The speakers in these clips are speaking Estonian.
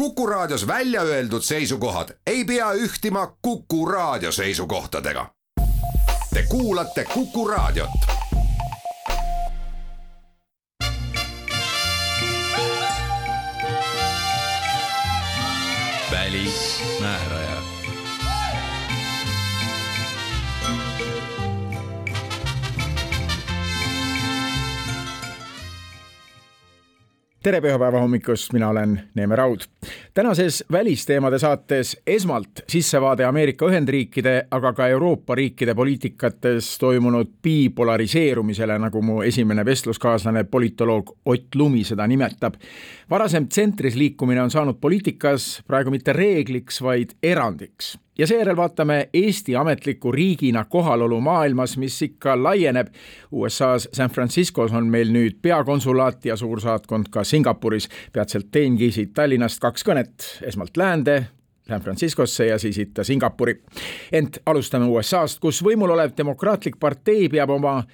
Kuku Raadios välja öeldud seisukohad ei pea ühtima Kuku Raadio seisukohtadega. Te kuulate Kuku Raadiot. välismääraja tere pühapäeva hommikust, mina olen Neeme Raud. Tänases välisteemade saates esmalt sissevaade Ameerika Ühendriikide, aga ka Euroopa riikide poliitikates toimunud bipolariseerumisele, nagu mu esimene vestluskaaslane, politoloog Ott Lumi seda nimetab. varasem tsentris liikumine on saanud poliitikas praegu mitte reegliks, vaid erandiks ja seejärel vaatame Eesti ametliku riigina kohalolu maailmas, mis ikka laieneb. USA-s San Franciscos on meil nüüd peakonsulaat ja suursaatkond ka Singapuris. peatselt teengi siit Tallinnast kaks kõnet, esmalt läände, San Franciscosse ja siis itta Singapuri. ent alustame USA-st, kus võimul olev demokraatlik partei peab oma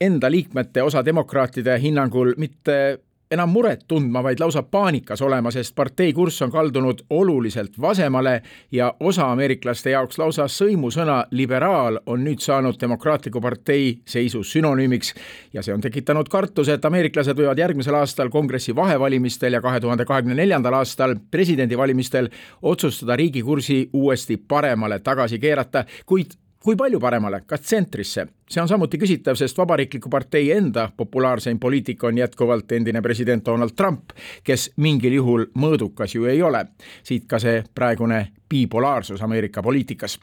enda liikmete, osa demokraatide hinnangul mitte enam muret tundma, vaid lausa paanikas olema, sest partei kurss on kaldunud oluliselt vasemale ja osa ameeriklaste jaoks lausa sõimusõna liberaal on nüüd saanud demokraatliku partei seisu sünonüümiks ja see on tekitanud kartuse, et ameeriklased võivad järgmisel aastal kongressi vahevalimistel ja kahe tuhande kahekümne neljandal aastal presidendivalimistel otsustada riigi kursi uuesti paremale tagasi keerata, kuid kui palju paremale, kas tsentrisse? see on samuti küsitav, sest Vabariikliku partei enda populaarseim poliitik on jätkuvalt endine president Donald Trump, kes mingil juhul mõõdukas ju ei ole. siit ka see praegune bipolaarsus Ameerika poliitikas.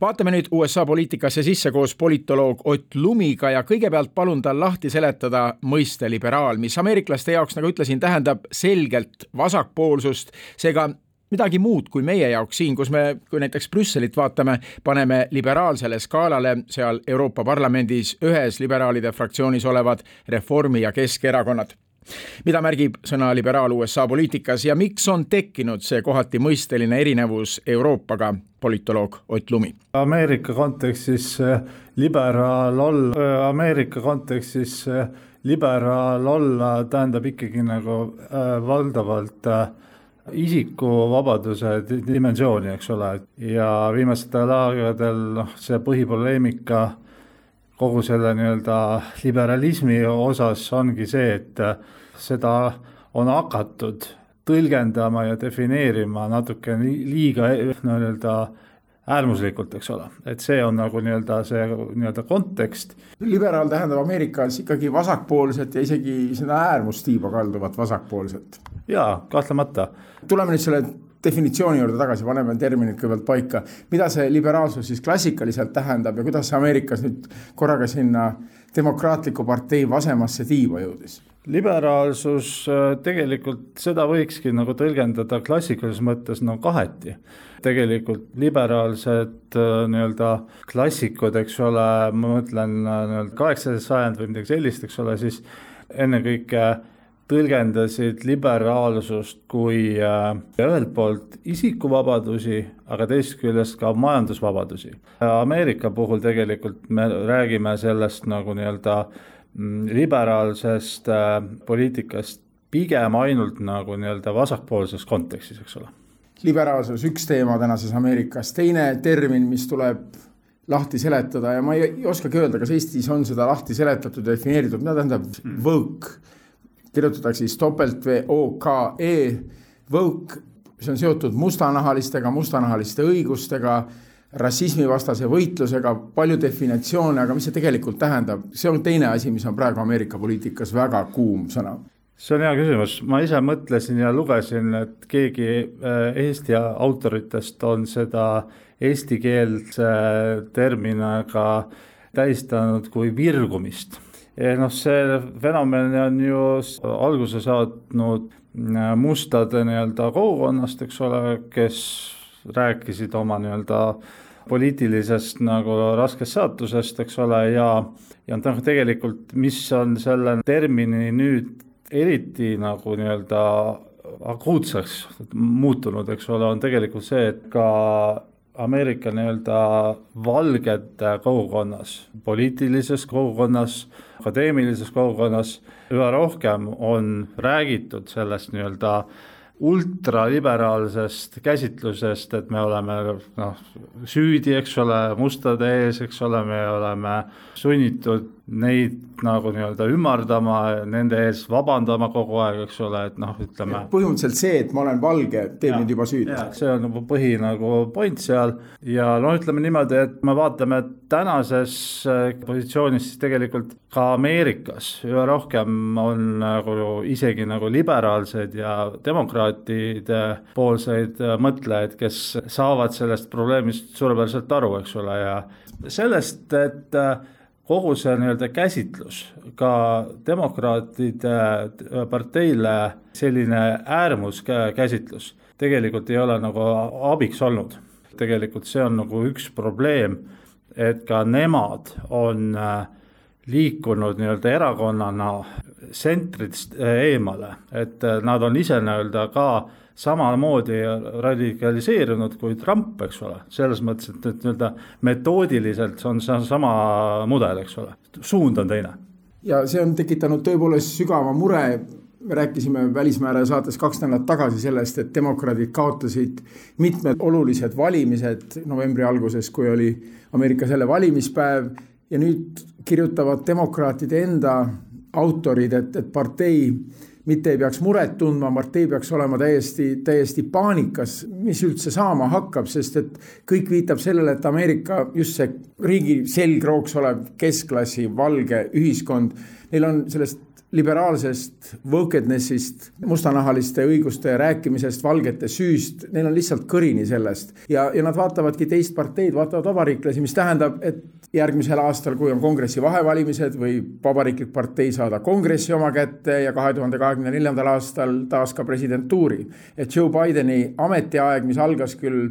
vaatame nüüd USA poliitikasse sisse koos politoloog Ott Lumiga ja kõigepealt palun tal lahti seletada mõiste liberaal, mis ameeriklaste jaoks, nagu ütlesin, tähendab selgelt vasakpoolsust, seega midagi muud kui meie jaoks siin, kus me, kui näiteks Brüsselit vaatame, paneme liberaalsele skaalale seal Euroopa Parlamendis ühes liberaalide fraktsioonis olevad Reformi ja Keskerakonnad mida märgib sõna liberaal USA poliitikas ja miks on tekkinud see kohati mõisteline erinevus Euroopaga, politoloog Ott Lumi? Ameerika kontekstis liberaal olla, äh, Ameerika kontekstis liberaal olla tähendab ikkagi nagu äh, valdavalt äh, isikuvabaduse dimensiooni, eks ole, ja viimastel aegadel noh, see põhipoleemika kogu selle nii-öelda liberalismi osas ongi see, et seda on hakatud tõlgendama ja defineerima natuke liiga no nii-öelda äärmuslikult, eks ole, et see on nagu nii-öelda see nii-öelda kontekst. liberaal tähendab Ameerikas ikkagi vasakpoolset ja isegi sinna äärmustiiba kalduvat vasakpoolset. jaa, kahtlemata. tuleme nüüd selle definitsiooni juurde tagasi, paneme terminid kõigepealt paika. mida see liberaalsus siis klassikaliselt tähendab ja kuidas see Ameerikas nüüd korraga sinna demokraatliku partei vasemasse tiiba jõudis? Liberaalsus äh, tegelikult seda võikski nagu tõlgendada klassikalises mõttes no kaheti. tegelikult liberaalsed äh, nii-öelda klassikud, eks ole, ma mõtlen äh, nii-öelda kaheksateist sajand või midagi sellist, eks ole, siis ennekõike tõlgendasid liberaalsust kui ühelt poolt isikuvabadusi, aga teisest küljest ka majandusvabadusi. Ameerika puhul tegelikult me räägime sellest nagu nii-öelda liberaalsest äh, poliitikast pigem ainult nagu nii-öelda vasakpoolses kontekstis, eks ole. liberaalsus üks teema tänases Ameerikas, teine termin, mis tuleb lahti seletada ja ma ei, ei oskagi öelda, kas Eestis on seda lahti seletatud ja defineeritud, mida tähendab mm. woke. kirjutatakse siis topelt V O K E, woke, see on seotud mustanahalistega, mustanahaliste õigustega rassismivastase võitlusega, palju definitsioone, aga mis see tegelikult tähendab, see on teine asi, mis on praegu Ameerika poliitikas väga kuum sõna. see on hea küsimus, ma ise mõtlesin ja lugesin, et keegi äh, Eesti autoritest on seda eestikeelse terminiga tähistanud kui virgumist. noh, see fenomen on ju alguse saatnud äh, mustade nii-öelda kogukonnast, eks ole, kes rääkisid oma nii-öelda poliitilisest nagu raskest saatusest, eks ole, ja, ja noh, tegelikult mis on selle termini nüüd eriti nagu nii-öelda akuutseks muutunud, eks ole, on tegelikult see, et ka Ameerika nii-öelda valgete kogukonnas, poliitilises kogukonnas, akadeemilises kogukonnas üha rohkem on räägitud sellest nii-öelda ultraliberaalsest käsitlusest, et me oleme noh, süüdi, eks ole, mustade ees, eks ole, me oleme sunnitud neid nagu nii-öelda ümardama, nende ees vabandama kogu aeg, eks ole, et noh, ütleme. põhimõtteliselt see, et ma olen valge, teeb mind juba süüdi. see on nagu põhi nagu point seal ja no ütleme niimoodi, et me vaatame tänases äh, positsioonis siis tegelikult ka Ameerikas üha rohkem on nagu isegi nagu liberaalseid ja demokraatide poolseid äh, mõtlejaid, kes saavad sellest probleemist suurepäraselt aru, eks ole, ja sellest, et äh, kogu see nii-öelda käsitlus ka demokraatide parteile selline äärmuskäsitlus tegelikult ei ole nagu abiks olnud. tegelikult see on nagu üks probleem, et ka nemad on äh, liikunud nii-öelda erakonnana tsentrist äh, eemale, et äh, nad on ise nii-öelda ka samamoodi radikaliseerunud kui Trump, eks ole, selles mõttes, et, et nii-öelda metoodiliselt on see sama mudel, eks ole, suund on teine. ja see on tekitanud tõepoolest sügava mure, me rääkisime Välismääraja saates kaks nädalat tagasi sellest, et demokraadid kaotasid mitmed olulised valimised novembri alguses, kui oli Ameerikas jälle valimispäev. Ja nüüd kirjutavad demokraatide enda autorid, et, et partei mitte ei peaks muret tundma, partei peaks olema täiesti, täiesti paanikas, mis üldse saama hakkab, sest et kõik viitab sellele, et Ameerika just see riigi selgrooks olev keskklassi valge ühiskond, neil on sellest liberaalsest wokedness'ist, mustanahaliste õiguste rääkimisest, valgete süüst, neil on lihtsalt kõrini sellest. ja, ja nad vaatavadki teist parteid, vaatavad vabariiklasi, mis tähendab, et järgmisel aastal, kui on kongressi vahevalimised, võib vabariiklik partei saada kongressi oma kätte ja kahe tuhande kahekümne neljandal aastal taas ka presidentuuri. et Joe Bideni ametiaeg, mis algas küll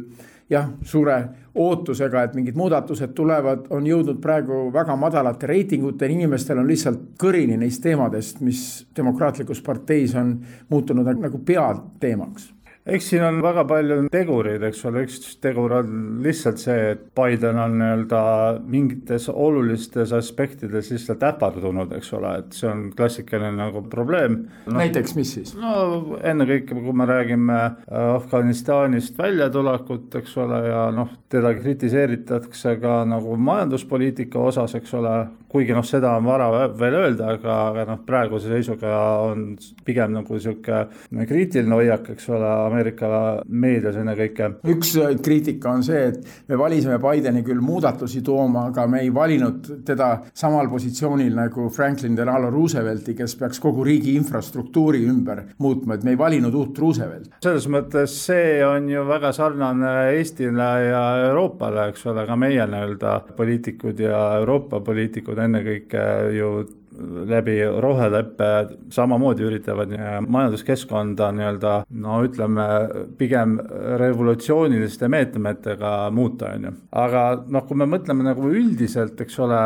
jah, suure ootusega, et mingid muudatused tulevad, on jõudnud praegu väga madalate reitinguteni, inimestel on lihtsalt kõrini neist teemadest, mis demokraatlikus parteis on muutunud nagu peateemaks eks siin on väga palju tegureid, eks ole, üks tegur on lihtsalt see, et Biden on nii-öelda mingites olulistes aspektides lihtsalt äpardunud, eks ole, et see on klassikaline nagu probleem no,. näiteks, mis siis? no ennekõike, kui me räägime äh, Afganistanist väljatulekut, eks ole, ja noh, teda kritiseeritakse ka nagu majanduspoliitika osas, eks ole, kuigi noh, seda on vara veel öelda, aga, aga noh, praeguse seisuga on pigem nagu niisugune kriitiline hoiak, eks ole, Ameerika meedias ennekõike. üks äh, kriitika on see, et me valisime Bideni küll muudatusi tooma, aga me ei valinud teda samal positsioonil nagu Franklin Delano Roosevelti, kes peaks kogu riigi infrastruktuuri ümber muutma, et me ei valinud uut Roosevelti. selles mõttes see on ju väga sarnane Eestile ja Euroopale, eks ole, ka meie nii-öelda poliitikud ja Euroopa poliitikud ennekõike ju läbi roheleppe samamoodi üritavad majanduskeskkonda nii-öelda no ütleme, pigem revolutsiooniliste meetmetega muuta, on ju. aga noh, kui me mõtleme nagu üldiselt, eks ole,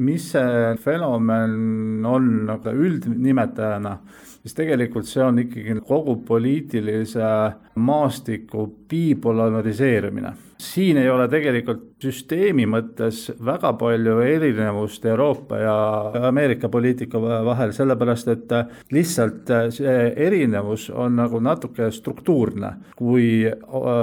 mis see fenomen on nagu üldnimetajana, siis tegelikult see on ikkagi kogu poliitilise maastiku bipolariseerimine siin ei ole tegelikult süsteemi mõttes väga palju erinevust Euroopa ja Ameerika poliitika vahel, sellepärast et lihtsalt see erinevus on nagu natuke struktuurne. kui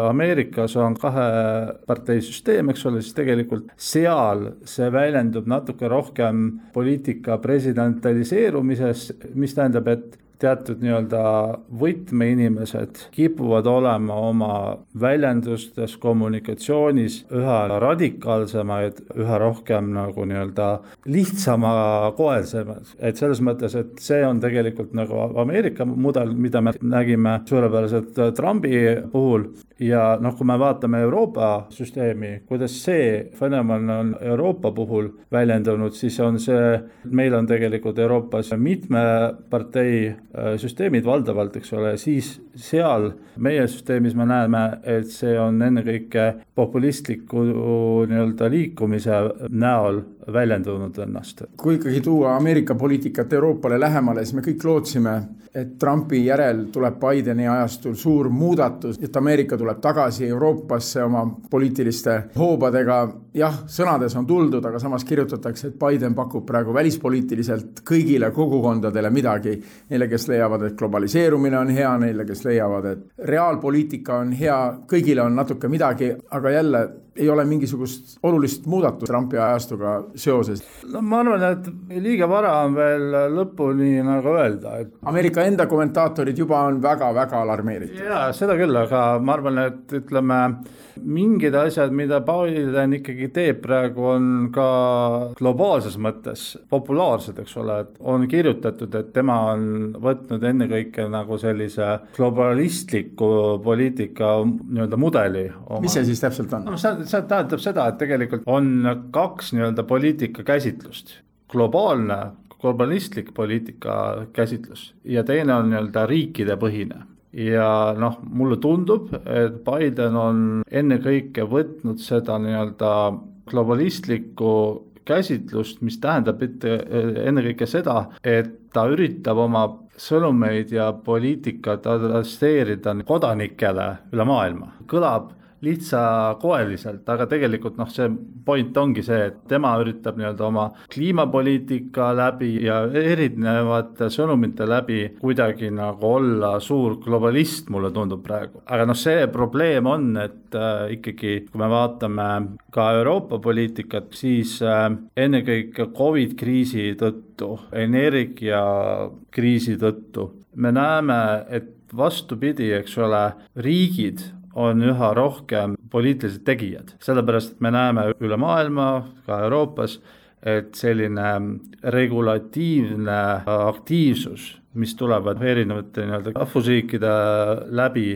Ameerikas on kaheparteisüsteem, eks ole, siis tegelikult seal see väljendub natuke rohkem poliitika presidentaliseerumises, mis tähendab, et teatud nii-öelda võtmeinimesed kipuvad olema oma väljendustes, kommunikatsioonis üha radikaalsemaid, üha rohkem nagu nii-öelda lihtsamakoelsemad. et selles mõttes, et see on tegelikult nagu Ameerika mudel, mida me nägime suurepäraselt Trumpi puhul ja noh, kui me vaatame Euroopa süsteemi, kuidas see fenomen on Euroopa puhul väljendunud, siis on see, meil on tegelikult Euroopas mitme partei süsteemid valdavalt, eks ole, siis seal meie süsteemis me näeme, et see on ennekõike populistliku nii-öelda liikumise näol väljendanud ennast. kui ikkagi tuua Ameerika poliitikat Euroopale lähemale, siis me kõik lootsime, et Trumpi järel tuleb Bideni ajastul suur muudatus, et Ameerika tuleb tagasi Euroopasse oma poliitiliste hoobadega. jah, sõnades on tuldud, aga samas kirjutatakse, et Biden pakub praegu välispoliitiliselt kõigile kogukondadele midagi, neile, kes leiavad, et globaliseerumine on hea, neile, kes leiavad, et reaalpoliitika on hea, kõigile on natuke midagi, aga jälle ei ole mingisugust olulist muudatust Trumpi ajastuga seoses. no ma arvan, et liiga vara on veel lõpuni nagu öelda, et Ameerika enda kommentaatorid juba on väga-väga alarmeeritud. jaa, seda küll, aga ma arvan, et ütleme, mingid asjad, mida Biden ikkagi teeb praegu, on ka globaalses mõttes populaarsed, eks ole, et on kirjutatud, et tema on võtnud ennekõike nagu sellise globalistliku poliitika nii-öelda mudeli. mis see siis täpselt on? no see, see tähendab seda, et tegelikult on kaks nii-öelda poliitika käsitlust, globaalne globalistlik poliitika käsitlus ja teine on nii-öelda riikidepõhine ja noh, mulle tundub, et Biden on ennekõike võtnud seda nii-öelda globalistlikku käsitlust, mis tähendab mitte ennekõike seda, et ta üritab oma sõnumeid ja poliitikat adresseerida kodanikele üle maailma. kõlab lihtsakoeliselt, aga tegelikult noh, see point ongi see, et tema üritab nii-öelda oma kliimapoliitika läbi ja erinevate sõnumite läbi kuidagi nagu olla suur globalist, mulle tundub praegu. aga noh, see probleem on, et äh, ikkagi, kui me vaatame ka Euroopa poliitikat, siis äh, ennekõike Covid kriisi tõttu, energiakriisi tõttu me näeme, et vastupidi, eks ole, riigid on üha rohkem poliitilised tegijad, sellepärast et me näeme üle maailma, ka Euroopas, et selline regulatiivne aktiivsus, mis tulevad erinevate nii-öelda rahvusriikide läbi,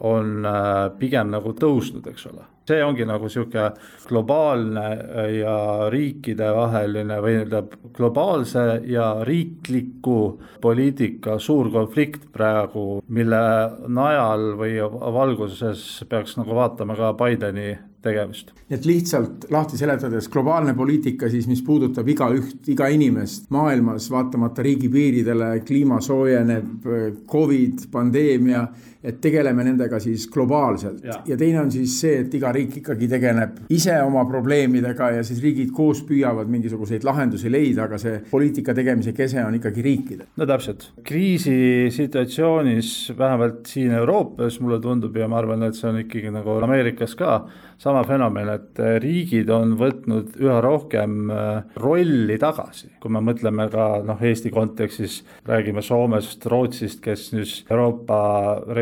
on äh, pigem nagu tõusnud, eks ole see ongi nagu niisugune globaalne ja riikidevaheline või tähendab, globaalse ja riikliku poliitika suur konflikt praegu, mille najal või valguses peaks nagu vaatama ka Bideni tegevust. et lihtsalt lahti seletades, globaalne poliitika siis, mis puudutab igaüht, iga inimest maailmas, vaatamata riigipiiridele, kliima soojeneb, Covid, pandeemia, et tegeleme nendega siis globaalselt ja. ja teine on siis see, et iga riik ikkagi tegeleb ise oma probleemidega ja siis riigid koos püüavad mingisuguseid lahendusi leida, aga see poliitika tegemise kese on ikkagi riikidel. no täpselt, kriisisituatsioonis, vähemalt siin Euroopas mulle tundub ja ma arvan, et see on ikkagi nagu Ameerikas ka sama fenomen, et riigid on võtnud üha rohkem äh, rolli tagasi, kui me mõtleme ka noh, Eesti kontekstis räägime Soomest, Rootsist, kes nüüd Euroopa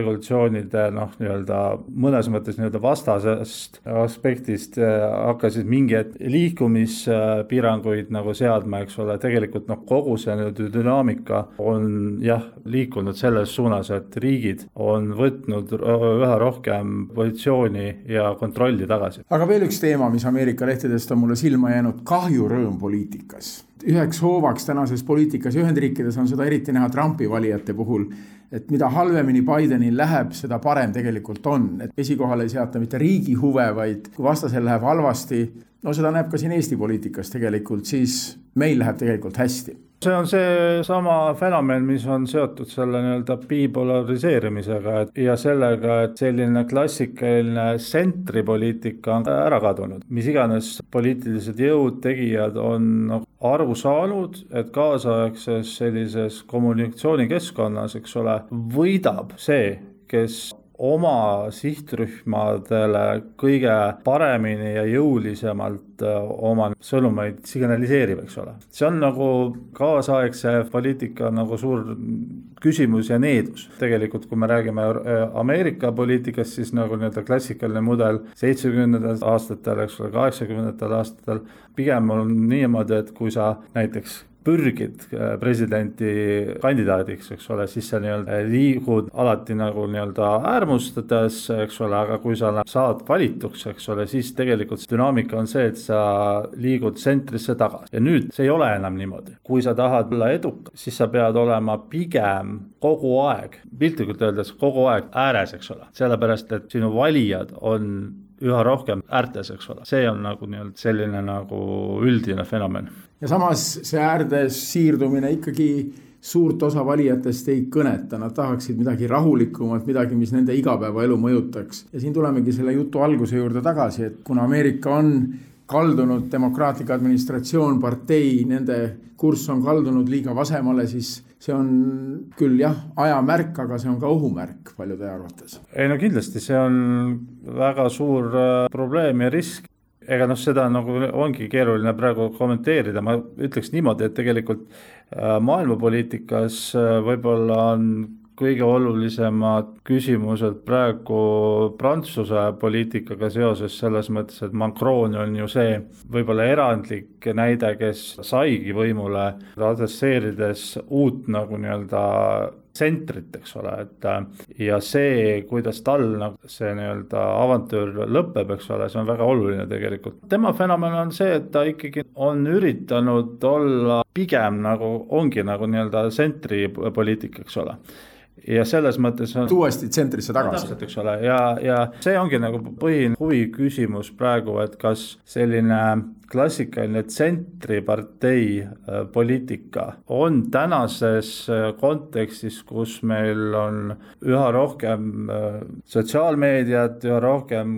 regulatsioonide noh, nii-öelda mõnes mõttes nii-öelda vastasest aspektist äh, hakkasid mingeid liikumispiiranguid nagu seadma, eks ole, tegelikult noh, kogu see nii-öelda dünaamika on jah, liikunud selles suunas, et riigid on võtnud üha rohkem positsiooni ja kontrolli tagasi. aga veel üks teema, mis Ameerika lehtedest on mulle silma jäänud, kahjurõõm poliitikas. üheks hoovaks tänases poliitikas ja Ühendriikides on seda eriti näha Trumpi valijate puhul, et mida halvemini Bidenil läheb, seda parem tegelikult on, et esikohale ei seata mitte riigi huve, vaid kui vastasel läheb halvasti, no seda näeb ka siin Eesti poliitikas tegelikult, siis meil läheb tegelikult hästi see on seesama fenomen, mis on seotud selle nii-öelda bipolariseerimisega et ja sellega, et selline klassikaline tsentripoliitika on ära kadunud. mis iganes poliitilised jõud, tegijad on aru saanud, et kaasaegses sellises kommunikatsioonikeskkonnas, eks ole, võidab see, kes oma sihtrühmadele kõige paremini ja jõulisemalt äh, oma sõnumeid signaliseerib, eks ole. see on nagu kaasaegse poliitika nagu suur küsimus ja needus. tegelikult, kui me räägime äh, Ameerika poliitikast, siis nagu nii-öelda klassikaline mudel seitsmekümnendatel aastatel, eks ole, kaheksakümnendatel aastatel, pigem on niimoodi, et kui sa näiteks pürgid äh, presidenti kandidaadiks, eks ole, siis sa nii-öelda liigud alati nagu nii-öelda äärmustades, eks ole, aga kui sa saad valituks, eks ole, siis tegelikult dünaamika on see, et sa liigud tsentrisse tagasi ja nüüd see ei ole enam niimoodi. kui sa tahad olla edukas, siis sa pead olema pigem kogu aeg, piltlikult öeldes kogu aeg ääres, eks ole, sellepärast et sinu valijad on üha rohkem äärtes, eks ole, see on nagu nii-öelda selline nagu üldine fenomen. Ja samas see äärdes siirdumine ikkagi suurt osa valijatest ei kõneta, nad tahaksid midagi rahulikumat, midagi, mis nende igapäevaelu mõjutaks. ja siin tulemegi selle jutu alguse juurde tagasi, et kuna Ameerika on kaldunud demokraatlik administratsioon, partei, nende kurss on kaldunud liiga vasemale, siis see on küll jah, ajamärk, aga see on ka ohumärk paljude arvates. ei no kindlasti, see on väga suur äh, probleem ja risk ega noh, seda nagu ongi keeruline praegu kommenteerida, ma ütleks niimoodi, et tegelikult äh, maailmapoliitikas äh, võib-olla on kõige olulisemad küsimused praegu Prantsuse poliitikaga seoses selles mõttes, et Macron on ju see võib-olla erandlik näide, kes saigi võimule adresseerides uut nagu nii-öelda tsentrit, eks ole, et ja see, kuidas tal nagu see nii-öelda avantüür lõpeb, eks ole, see on väga oluline tegelikult. tema fenomen on see, et ta ikkagi on üritanud olla pigem nagu, ongi nagu nii-öelda tsentripoliitik, eks ole ja selles mõttes on. uuesti tsentrisse tagasi. täpselt, eks ole, ja, ja see ongi nagu põhiline huviküsimus praegu, et kas selline klassikaline tsentripartei äh, poliitika on tänases äh, kontekstis, kus meil on üha rohkem äh, sotsiaalmeediat, üha rohkem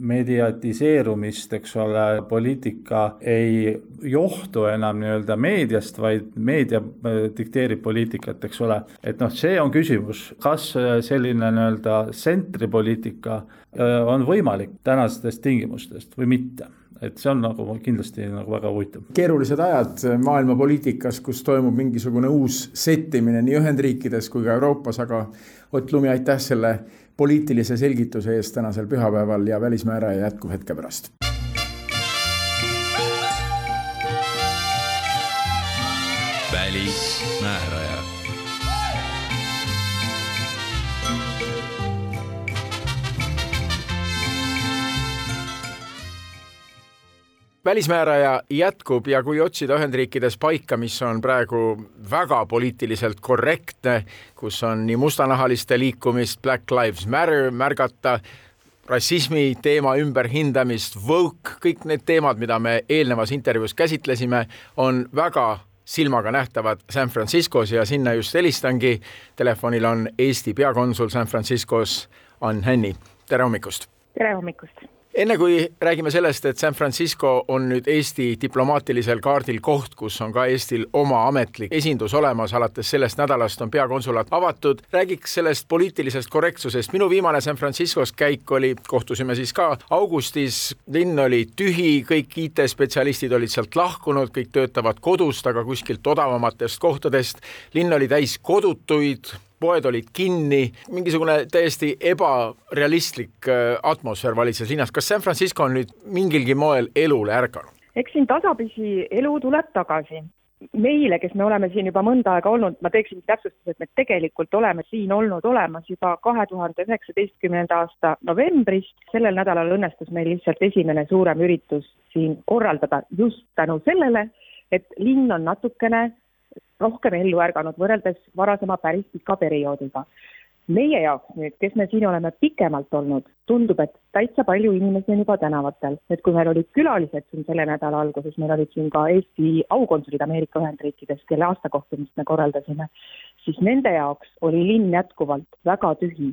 mediatiseerumist, eks ole, poliitika ei johtu enam nii-öelda meediast, vaid meedia dikteerib poliitikat, eks ole. et noh, see on küsimus, kas selline nii-öelda tsentripoliitika on võimalik tänastest tingimustest või mitte et see on nagu kindlasti nagu väga huvitav. keerulised ajad maailma poliitikas, kus toimub mingisugune uus settimine nii Ühendriikides kui ka Euroopas, aga Ott Lumi, aitäh selle poliitilise selgituse eest tänasel pühapäeval ja Välismääraja jätkub hetke pärast. välismääraja välismääraja jätkub ja kui otsida Ühendriikides paika, mis on praegu väga poliitiliselt korrektne, kus on nii mustanahaliste liikumist, Black Lives Matter märgata, rassismi teema ümberhindamist, woke, kõik need teemad, mida me eelnevas intervjuus käsitlesime, on väga silmaga nähtavad San Franciscos ja sinna just helistangi. Telefonil on Eesti peakonsul San Franciscos, Ann Hänni, tere hommikust! tere hommikust! Enne kui räägime sellest, et San Francisco on nüüd Eesti diplomaatilisel kaardil koht, kus on ka Eestil oma ametlik esindus olemas, alates sellest nädalast on peakonsulaat avatud, räägiks sellest poliitilisest korrektsusest. minu viimane San Franciscos käik oli, kohtusime siis ka augustis, linn oli tühi, kõik IT-spetsialistid olid sealt lahkunud, kõik töötavad kodust, aga kuskilt odavamatest kohtadest. linn oli täis kodutuid poed olid kinni, mingisugune täiesti ebarealistlik äh, atmosfäär valitses linnas. kas San Francisco on nüüd mingilgi moel elule ärganud? eks siin tasapisi elu tuleb tagasi. meile, kes me oleme siin juba mõnda aega olnud, ma teeksin täpsustuse, et me tegelikult oleme siin olnud olemas juba kahe tuhande üheksateistkümnenda aasta novembrist. sellel nädalal õnnestus meil lihtsalt esimene suurem üritus siin korraldada just tänu sellele, et linn on natukene rohkem ellu ärganud võrreldes varasema päris pika perioodiga. meie jaoks nüüd, kes me siin oleme pikemalt olnud, tundub, et täitsa palju inimesi on juba tänavatel, et kui meil olid külalised siin selle nädala alguses, meil olid siin ka Eesti aukonsulid Ameerika Ühendriikides, kelle aastakohtumist me korraldasime, siis nende jaoks oli linn jätkuvalt väga tühi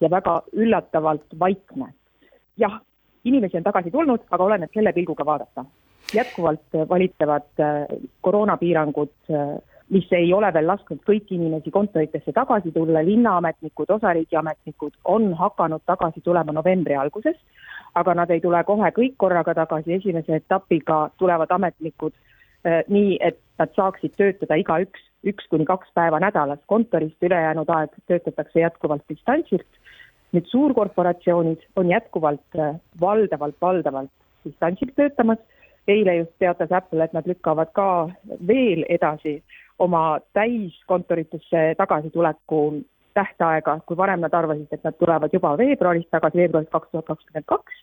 ja väga üllatavalt vaikne. jah, inimesi on tagasi tulnud, aga oleneb kelle pilguga vaadata. jätkuvalt valitsevad äh, koroonapiirangud äh, mis ei ole veel lasknud kõiki inimesi kontoritesse tagasi tulla, linnaametnikud, osariigi ametnikud on hakanud tagasi tulema novembri alguses, aga nad ei tule kohe kõik korraga tagasi, esimese etapiga tulevad ametnikud eh, nii, et nad saaksid töötada igaüks üks kuni kaks päeva nädalas. Kontorist, ülejäänud aeg töötatakse jätkuvalt distantsilt. nüüd suurkorporatsioonid on jätkuvalt eh, valdavalt, valdavalt distantsilt töötamas. Eile just teatas Apple, et nad lükkavad ka veel edasi oma täiskontoritesse tagasituleku tähtaega, kui varem nad arvasid, et nad tulevad juba veebruaris tagasi, veebruaris kaks tuhat kakskümmend kaks,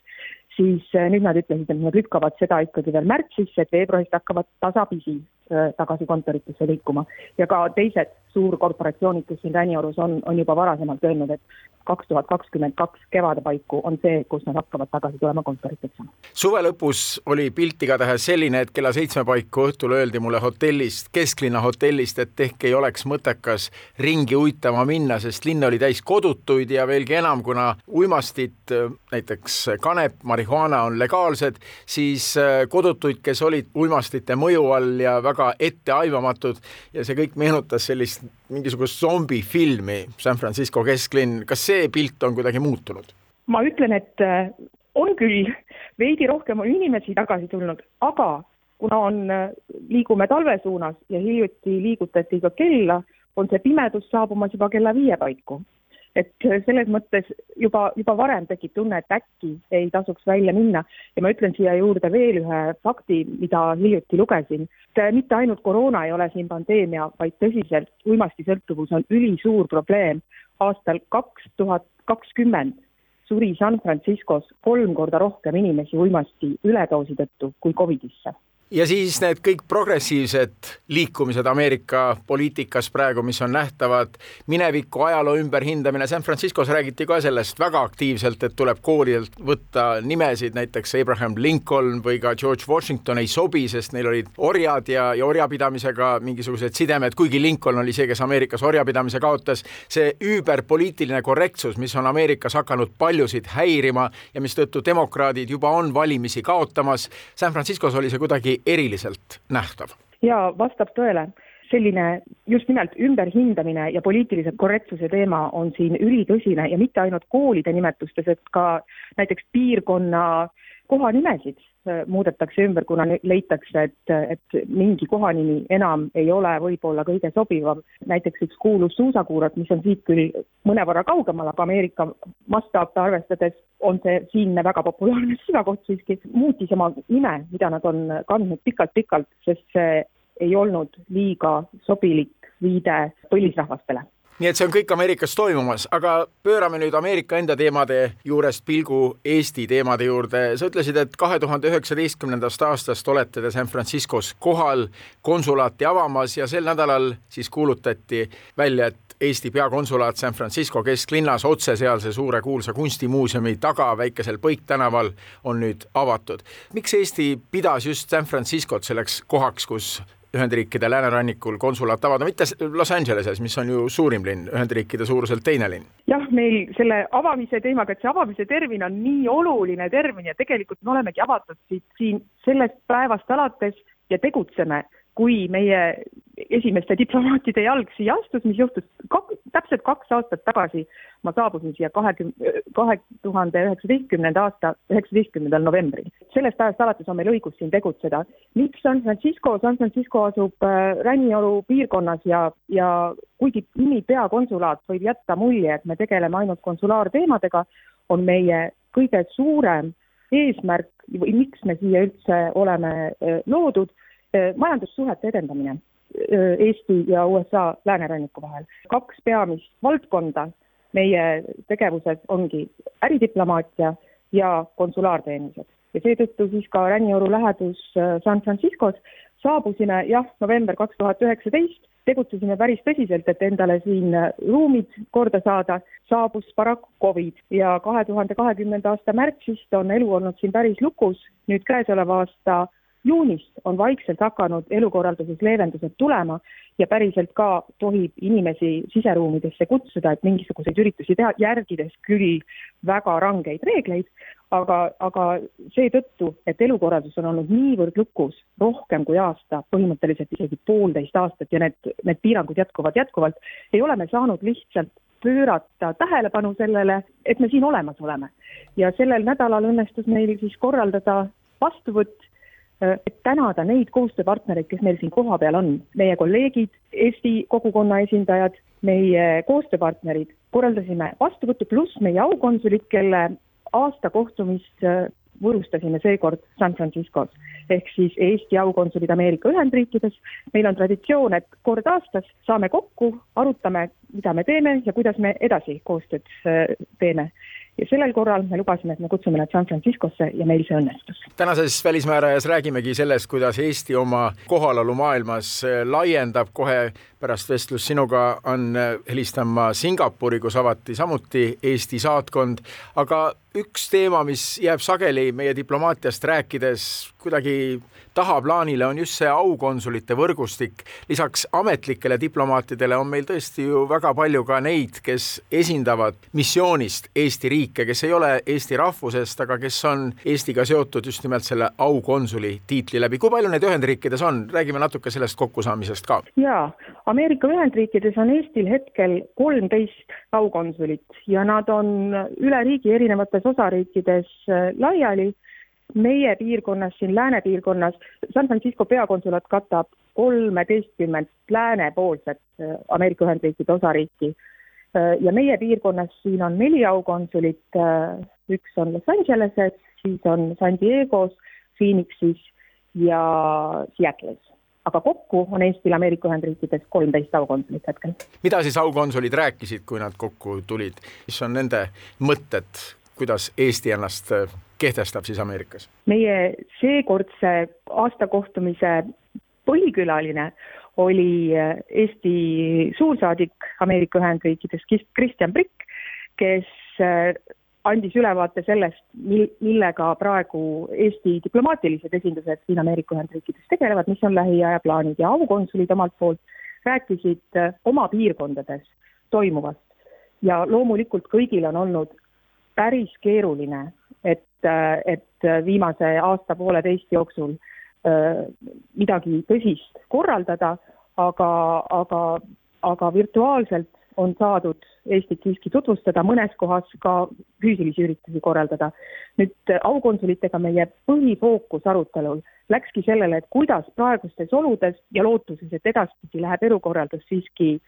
siis äh, nüüd nad ütlesid, et nad lükkavad seda ikkagi veel märtsisse, et veebruarist hakkavad tasapisi tagasi kontoritesse liikuma. ja ka teised suurkorporatsioonid, kes siin Räniorus on, on juba varasemalt öelnud, et kaks tuhat kakskümmend kaks kevade paiku on see, kus nad hakkavad tagasi tulema kontoritesse. suve lõpus oli pilt igatahes selline, et kella seitsme paiku õhtul öeldi mulle hotellist, kesklinna hotellist, et ehk ei oleks mõttekas ringi uitama minna, sest linn oli täis kodutuid ja veelgi enam, kuna uimastid, näiteks kanep, marihuaana on legaalsed, siis äh, kodutuid, kes olid uimastite mõju all ja väga väga etteaimamatud ja see kõik meenutas sellist mingisugust zombifilmi, San Francisco kesklinn, kas see pilt on kuidagi muutunud? ma ütlen, et äh, on küll, veidi rohkem on inimesi tagasi tulnud, aga kuna on, äh, liigume talve suunas ja hiljuti liigutati ka kella, on see pimedus saabumas juba kella viie paiku et selles mõttes juba, juba varem tekib tunne, et äkki ei tasuks välja minna ja ma ütlen siia juurde veel ühe fakti, mida hiljuti lugesin. mitte ainult koroona ei ole siin pandeemia, vaid tõsiselt uimastisõltuvus on ülisuur probleem. aastal kaks tuhat kakskümmend suri San Franciscos kolm korda rohkem inimesi uimasti üledoosi tõttu kui Covidisse ja siis need kõik progressiivsed liikumised Ameerika poliitikas praegu, mis on nähtavad, mineviku ajaloo ümberhindamine, San Franciscos räägiti ka sellest väga aktiivselt, et tuleb koolidelt võtta nimesid, näiteks Abraham Lincoln või ka George Washington ei sobi, sest neil olid orjad ja, ja orjapidamisega mingisugused sidemed, kuigi Lincoln oli see, kes Ameerikas orjapidamise kaotas. see üüberpoliitiline korrektsus, mis on Ameerikas hakanud paljusid häirima ja mistõttu demokraadid juba on valimisi kaotamas, San Franciscos oli see kuidagi eriliselt nähtav? jaa, vastab tõele selline just nimelt ümberhindamine ja poliitilise korrektsuse teema on siin ülitõsine ja mitte ainult koolide nimetustes, et ka näiteks piirkonna kohanimesid äh, muudetakse ümber, kuna leitakse, et, et mingi kohanimi enam ei ole võib-olla kõige sobivam. näiteks üks kuulus suusakuurort, mis on siit küll mõnevõrra kaugemal, aga Ameerika mastaape arvestades on see siinne väga populaarne süvakoht siiski, muutis oma nime, mida nad on kandnud pikalt-pikalt, sest see ei olnud liiga sobilik viide põlisrahvastele nii et see on kõik Ameerikas toimumas, aga pöörame nüüd Ameerika enda teemade juurest pilgu Eesti teemade juurde. sa ütlesid, et kahe tuhande üheksateistkümnendast aastast olete te San Franciscos kohal konsulaati avamas ja sel nädalal siis kuulutati välja, et Eesti peakonsulaat San Francisco kesklinnas otse sealse suure kuulsa kunstimuuseumi taga väikesel Põik tänaval on nüüd avatud. miks Eesti pidas just San Franciscot selleks kohaks, kus Ühendriikide läänerannikul konsulaat avada, mitte Los Angeleses, mis on ju suurim linn, Ühendriikide suuruselt teine linn? jah, meil selle avamise teemaga, et see avamise termin on nii oluline termin ja tegelikult me olemegi avatud siit siin sellest päevast alates ja tegutseme kui meie esimeste diplomaatide jalg siia astus, mis juhtus kak, täpselt kaks aastat tagasi. ma saabusin siia kahekümne, kahe tuhande üheksateistkümnenda aasta üheksateistkümnendal novembril. sellest ajast alates on meil õigus siin tegutseda. miks San Francisco, San Francisco asub äh, Räniolu piirkonnas ja, ja kuigi nimi peakonsulaat võib jätta mulje, et me tegeleme ainult konsulaarteemadega, on meie kõige suurem eesmärk või miks me siia üldse oleme äh, loodud Äh, majandussuhete edendamine Eesti ja USA lääneranniku vahel. kaks peamist valdkonda meie tegevuses ongi äridiplomaatia ja konsulaarteenused. Ja seetõttu siis ka Rännioru lähedus äh, San Franciscos. Saabusime jah, november kaks tuhat üheksateist, tegutsesime päris tõsiselt, et endale siin ruumid korda saada, saabus paraku Covid ja kahe tuhande kahekümnenda aasta märtsist on elu olnud siin päris lukus, nüüd käesoleva aasta juunist on vaikselt hakanud elukorralduses leevendused tulema ja päriselt ka tohib inimesi siseruumidesse kutsuda, et mingisuguseid üritusi teha, järgides küll väga rangeid reegleid, aga, aga seetõttu, et elukorraldus on olnud niivõrd lukus, rohkem kui aasta, põhimõtteliselt isegi poolteist aastat ja need, need piirangud jätkuvad jätkuvalt, ei ole me saanud lihtsalt pöörata tähelepanu sellele, et me siin olemas oleme. ja sellel nädalal õnnestus meil siis korraldada vastuvõtt et tänada neid koostööpartnereid, kes meil siin kohapeal on, meie kolleegid, Eesti kogukonna esindajad, meie koostööpartnerid, korraldasime vastuvõttu, pluss meie aukonsulid, kelle aasta kohtumist äh, võõrustasime seekord San Franciscos. Ehk siis Eesti aukonsulid Ameerika Ühendriikides. meil on traditsioon, et kord aastas saame kokku, arutame, mida me teeme ja kuidas me edasi koostööd äh, teeme ja sellel korral me lubasime, et me kutsume nad San Franciscosse ja meil see õnnestus. tänases Välismäärajas räägimegi sellest, kuidas Eesti oma kohalolu maailmas laiendab, kohe pärast vestlust sinuga on helistan ma Singapuri, kus avati samuti Eesti saatkond, aga üks teema, mis jääb sageli meie diplomaatiast rääkides kuidagi tahaplaanile, on just see aukonsulite võrgustik. lisaks ametlikele diplomaatidele on meil tõesti ju väga palju ka neid, kes esindavad missioonist Eesti riike, kes ei ole Eesti rahvusest, aga kes on Eestiga seotud just nimelt selle aukonsuli tiitli läbi. kui palju neid Ühendriikides on, räägime natuke sellest kokkusaamisest ka. jaa, Ameerika Ühendriikides on Eestil hetkel kolmteist aukonsulit ja nad on üle riigi erinevates osariikides äh, laiali. meie piirkonnas, siin lääne piirkonnas, San Francisco peakonsulaat katab kolmeteistkümmet läänepoolset äh, Ameerika Ühendriikide osariiki. Äh, ja meie piirkonnas siin on neli aukonsulit, üks on Los Angeleses, siis on San Diego's, Phoenixis ja Seattle'is aga kokku on Eestil Ameerika Ühendriikides kolmteist aukonsulit hetkel. mida siis aukonsulid rääkisid, kui nad kokku tulid, mis on nende mõtted, kuidas Eesti ennast äh, kehtestab siis Ameerikas? meie seekordse aastakohtumise põhikülaline oli äh, Eesti suursaadik Ameerika Ühendriikides Kristjan Prikk, kes äh, andis ülevaate sellest, mil-, millega praegu Eesti diplomaatilised esindused siin Ameerika Ühendriikides tegelevad, mis on lähiaja plaanid ja aukonsulid omalt poolt rääkisid oma piirkondades toimuvast. ja loomulikult kõigil on olnud päris keeruline, et, et viimase aasta-pooleteist jooksul äh, midagi tõsist korraldada, aga, aga, aga virtuaalselt on saadud Eestit siiski tutvustada, mõnes kohas ka füüsilisi üritusi korraldada. nüüd aukonsulitega meie põhifookus arutelul läkski sellele, et kuidas praegustes oludes ja lootuses, et edaspidi läheb elukorraldus siiski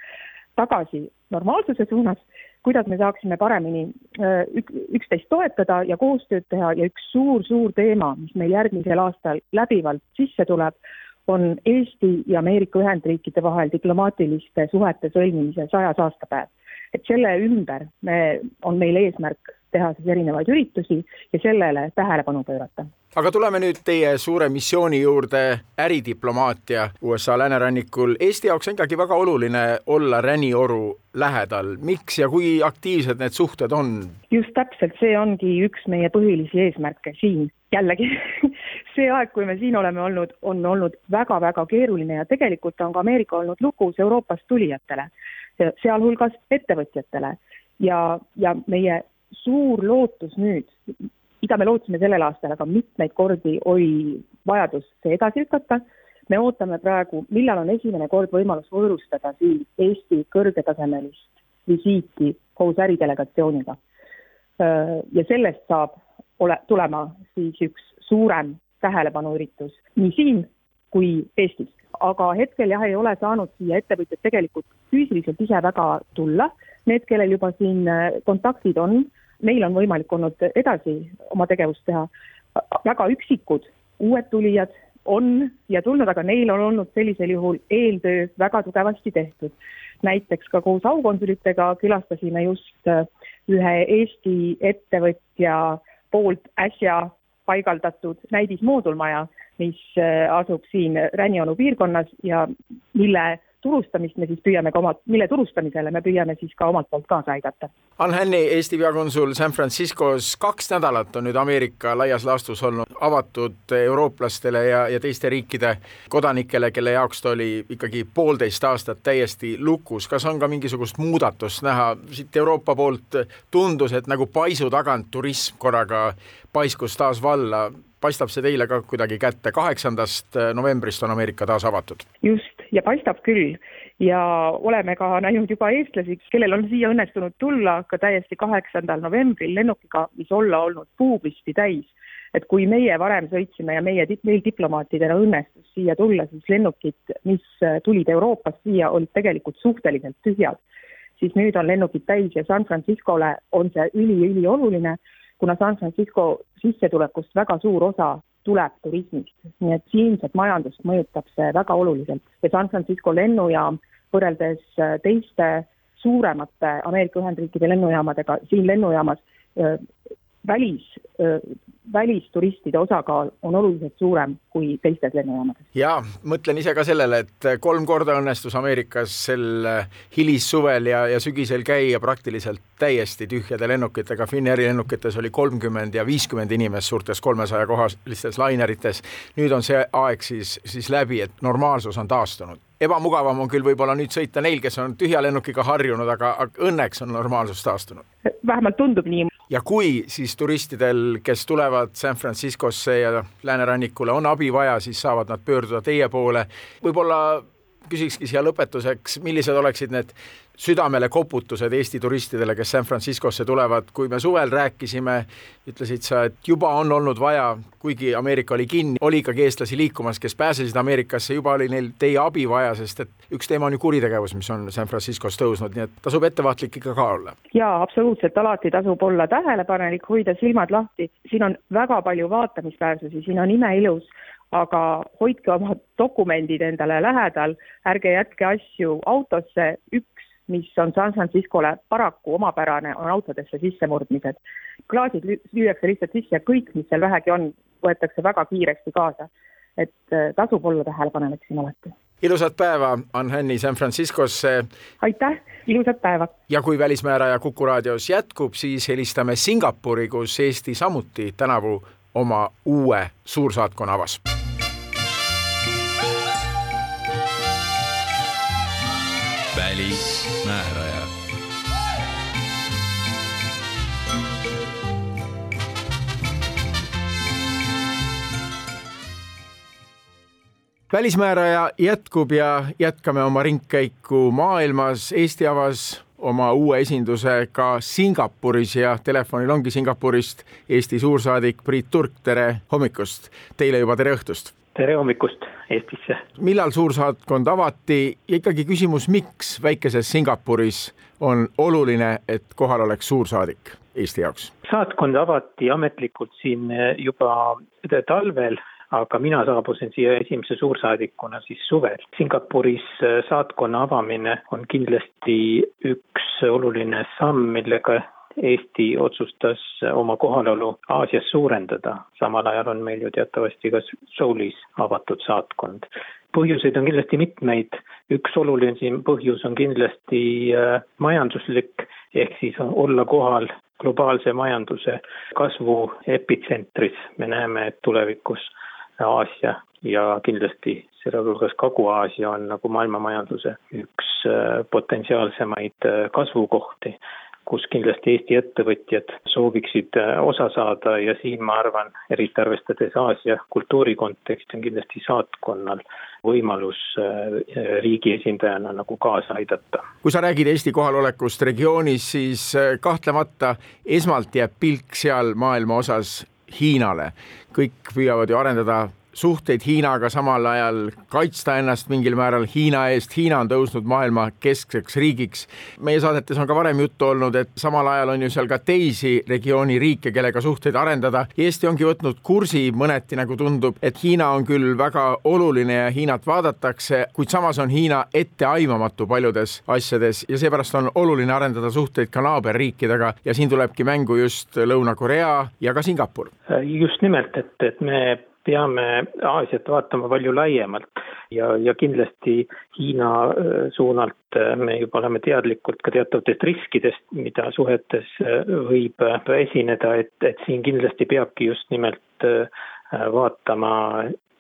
tagasi normaalsuse suunas, kuidas me saaksime paremini ük, üksteist toetada ja koostööd teha ja üks suur-suur teema, mis meil järgmisel aastal läbivalt sisse tuleb, on Eesti ja Ameerika Ühendriikide vahel diplomaatiliste suhete sõlmimise sajas aastapäev. et selle ümber me, on meil eesmärk teha siis erinevaid üritusi ja sellele tähelepanu pöörata aga tuleme nüüd teie suure missiooni juurde, äridiplomaatia USA läänerannikul. Eesti jaoks on ikkagi väga oluline olla ränioru lähedal. miks ja kui aktiivsed need suhted on? just täpselt, see ongi üks meie põhilisi eesmärke siin. jällegi see aeg, kui me siin oleme olnud, on olnud väga-väga keeruline ja tegelikult on ka Ameerika olnud lukus Euroopast tulijatele, sealhulgas ettevõtjatele ja, ja meie suur lootus nüüd mida me lootsime sellel aastal, aga mitmeid kordi oli vajadus see edasi lükata. me ootame praegu, millal on esimene kord võimalus võõrustada siin Eesti kõrgetasemelist visiiti koos äridelegatsiooniga. ja sellest saab ole, tulema siis üks suurem tähelepanuüritus nii siin kui Eestis. aga hetkel jah, ei ole saanud siia ettevõtjad tegelikult füüsiliselt ise väga tulla, need, kellel juba siin kontaktid on meil on võimalik olnud edasi oma tegevust teha. väga üksikud uued tulijad on ja tulnud, aga neil on olnud sellisel juhul eeltöö väga tugevasti tehtud. näiteks ka koos aukonsulitega külastasime just äh, ühe Eesti ettevõtja poolt äsja paigaldatud näidismoodulmaja, mis äh, asub siin Ränionu piirkonnas ja mille turustamist me siis püüame ka omalt, mille turustamisele me püüame siis ka omalt poolt kaasa aidata. Ann Hänni, Eesti peakonsul San Franciscos, kaks nädalat on nüüd Ameerika laias laastus olnud avatud eurooplastele ja, ja teiste riikide kodanikele, kelle jaoks ta oli ikkagi poolteist aastat täiesti lukus. kas on ka mingisugust muudatust näha, siit Euroopa poolt tundus, et nagu paisu tagant turism korraga paiskus taas valla paistab see teile ka kuidagi kätte, kaheksandast novembrist on Ameerika taas avatud? just, ja paistab küll. ja oleme ka näinud juba eestlasi, kellel on siia õnnestunud tulla ka täiesti kaheksandal novembril lennukiga, mis olla olnud puupisti täis. et kui meie varem sõitsime ja meie, meil diplomaatidena õnnestus siia tulla, siis lennukid, mis tulid Euroopast siia, olid tegelikult suhteliselt tühjad. siis nüüd on lennukid täis ja San Franciscole on see üliülioluline kuna San Francisco sissetulekust väga suur osa tuleb turismist, nii et siinset majandust mõjutab see väga oluliselt. Ja San Francisco lennujaam võrreldes äh, teiste suuremate Ameerika Ühendriikide lennujaamadega siin lennujaamas äh, välis äh, välisturistide osakaal on oluliselt suurem kui teistes lennujaamades. jaa, mõtlen ise ka sellele, et kolm korda õnnestus Ameerikas sel hilissuvel ja, ja sügisel käia praktiliselt täiesti tühjade lennukitega, Finnairi lennukites oli kolmkümmend ja viiskümmend inimest suurtes kolmesaja kohalistes lainerites. nüüd on see aeg siis, siis läbi, et normaalsus on taastunud ebamugavam on küll võib-olla nüüd sõita neil, kes on tühja lennukiga harjunud, aga õnneks on normaalsus taastunud. vähemalt tundub nii. ja kui siis turistidel, kes tulevad San Franciscosse ja läänerannikule, on abi vaja, siis saavad nad pöörduda teie poole. võib-olla küsikski siia lõpetuseks, millised oleksid need südamele koputused Eesti turistidele, kes San Franciscosse tulevad, kui me suvel rääkisime, ütlesid sa, et juba on olnud vaja, kuigi Ameerika oli kinni, oli ikkagi eestlasi liikumas, kes pääsesid Ameerikasse, juba oli neil teie abi vaja, sest et üks teema on ju kuritegevus, mis on San Franciscos tõusnud, nii et tasub ettevaatlik ikka ka olla. jaa, absoluutselt, alati tasub olla tähelepanelik, hoida silmad lahti, siin on väga palju vaatamisväärsusi, siin on imeilus aga hoidke oma dokumendid endale lähedal, ärge jätke asju autosse, mis on San Franciscole paraku omapärane, on autodesse sissemurdmised. klaasid lüüakse lihtsalt sisse ja kõik, mis seal vähegi on, võetakse väga kiiresti kaasa. et äh, tasub olla tähelepanelik siin alati. ilusat päeva, Ann-Hänni San Franciscosse. aitäh, ilusat päeva. ja kui Välismääraja Kuku raadios jätkub, siis helistame Singapuri, kus Eesti samuti tänavu oma uue suursaatkonna avas välismääraja. välismääraja jätkub ja jätkame oma ringkäiku maailmas. Eesti avas oma uue esinduse ka Singapuris ja telefonil ongi Singapurist Eesti suursaadik Priit Turk, tere hommikust. Teile juba tere õhtust tere hommikust Eestisse! millal suursaatkond avati ja ikkagi küsimus, miks väikeses Singapuris on oluline, et kohal oleks suursaadik Eesti jaoks? saatkond avati ametlikult siin juba talvel, aga mina saabusin siia esimese suursaadikuna siis suvel. Singapuris saatkonna avamine on kindlasti üks oluline samm, millega Eesti otsustas oma kohalolu Aasias suurendada, samal ajal on meil ju teatavasti ka Soulis avatud saatkond. põhjuseid on kindlasti mitmeid, üks oluline põhjus on kindlasti äh, majanduslik, ehk siis olla kohal globaalse majanduse kasvu epitsentris, me näeme, et tulevikus Aasia ja kindlasti selle hulgas Kagu-Aasia on nagu maailma majanduse üks äh, potentsiaalsemaid äh, kasvukohti kus kindlasti Eesti ettevõtjad sooviksid äh, osa saada ja siin ma arvan, eriti arvestades Aasia kultuuri konteksti, on kindlasti saatkonnal võimalus äh, riigi esindajana nagu kaasa aidata. kui sa räägid Eesti kohalolekust regioonis, siis äh, kahtlemata esmalt jääb pilk seal maailma osas Hiinale. kõik püüavad ju arendada suhteid Hiinaga, samal ajal kaitsta ennast mingil määral Hiina eest. Hiina on tõusnud maailma keskseks riigiks. meie saadetes on ka varem juttu olnud, et samal ajal on ju seal ka teisi regiooni riike, kellega suhteid arendada. Eesti ongi võtnud kursi mõneti, nagu tundub, et Hiina on küll väga oluline ja Hiinat vaadatakse, kuid samas on Hiina etteaimamatu paljudes asjades ja seepärast on oluline arendada suhteid ka naaberriikidega ja siin tulebki mängu just Lõuna-Korea ja ka Singapur. just nimelt, et, et me peame Aasiat vaatama palju laiemalt ja, ja kindlasti Hiina äh, suunalt äh, me juba oleme teadlikud ka teatavatest riskidest, mida suhetes äh, võib esineda, et, et siin kindlasti peabki just nimelt vaatama